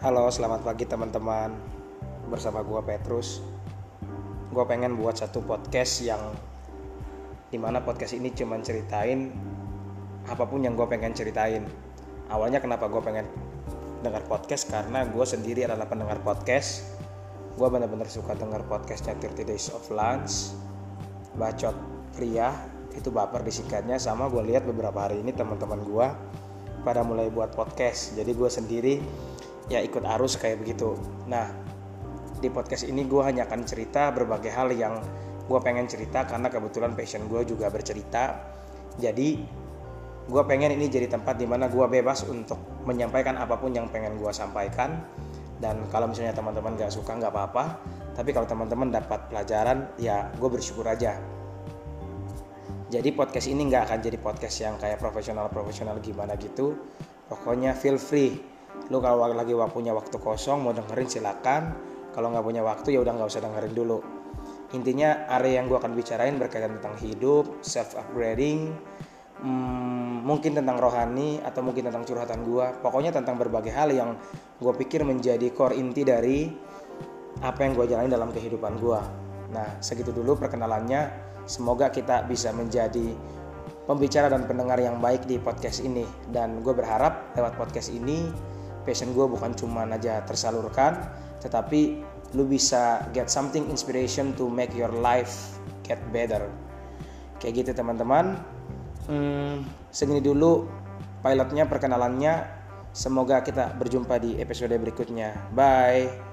Halo, selamat pagi teman-teman. Bersama gua Petrus. Gua pengen buat satu podcast yang di mana podcast ini cuman ceritain apa pun yang gue pengen ceritain. Awalnya kenapa gue pengen dengar podcast karena gue sendiri adalah pendengar podcast. Gue benar-benar suka dengar podcastnya 30 Days of Lunch, bacot pria itu baper disingkatnya sama gue lihat beberapa hari ini teman-teman gue pada mulai buat podcast jadi gue sendiri ya ikut arus kayak begitu. Nah di podcast ini gue hanya akan cerita berbagai hal yang gue pengen cerita karena kebetulan passion gue juga bercerita. Jadi gue pengen ini jadi tempat di mana gue bebas untuk menyampaikan apa pun yang pengen gue sampaikan. Dan kalau misalnya teman-teman gak suka nggak apa-apa. Tapi kalau teman-teman dapat pelajaran ya gue bersyukur aja. Jadi podcast ini nggak akan jadi podcast yang kayak profesional-profesional gimana gitu. Pokoknya feel free. Lu kalau lagi punya waktu kosong mau dengerin silakan. Kalau nggak punya waktu ya udah nggak usah dengerin dulu. Intinya area yang gue akan bicarain berkaitan tentang hidup, self upgrading, hmm, mungkin tentang rohani atau mungkin tentang curhatan gue. Pokoknya tentang berbagai hal yang gue pikir menjadi core inti dari apa yang gue jalani dalam kehidupan gue. Nah segitu dulu perkenalannya. Semoga kita bisa menjadi pembicara dan pendengar yang baik di podcast ini. Dan gue berharap lewat podcast ini passion gue bukan cuma aja tersalurkan, tetapi lu bisa get something inspiration to make your life get better. Kayak gitu teman-teman. Hmm, segini dulu pilotnya perkenalannya. Semoga kita berjumpa di episode berikutnya. Bye.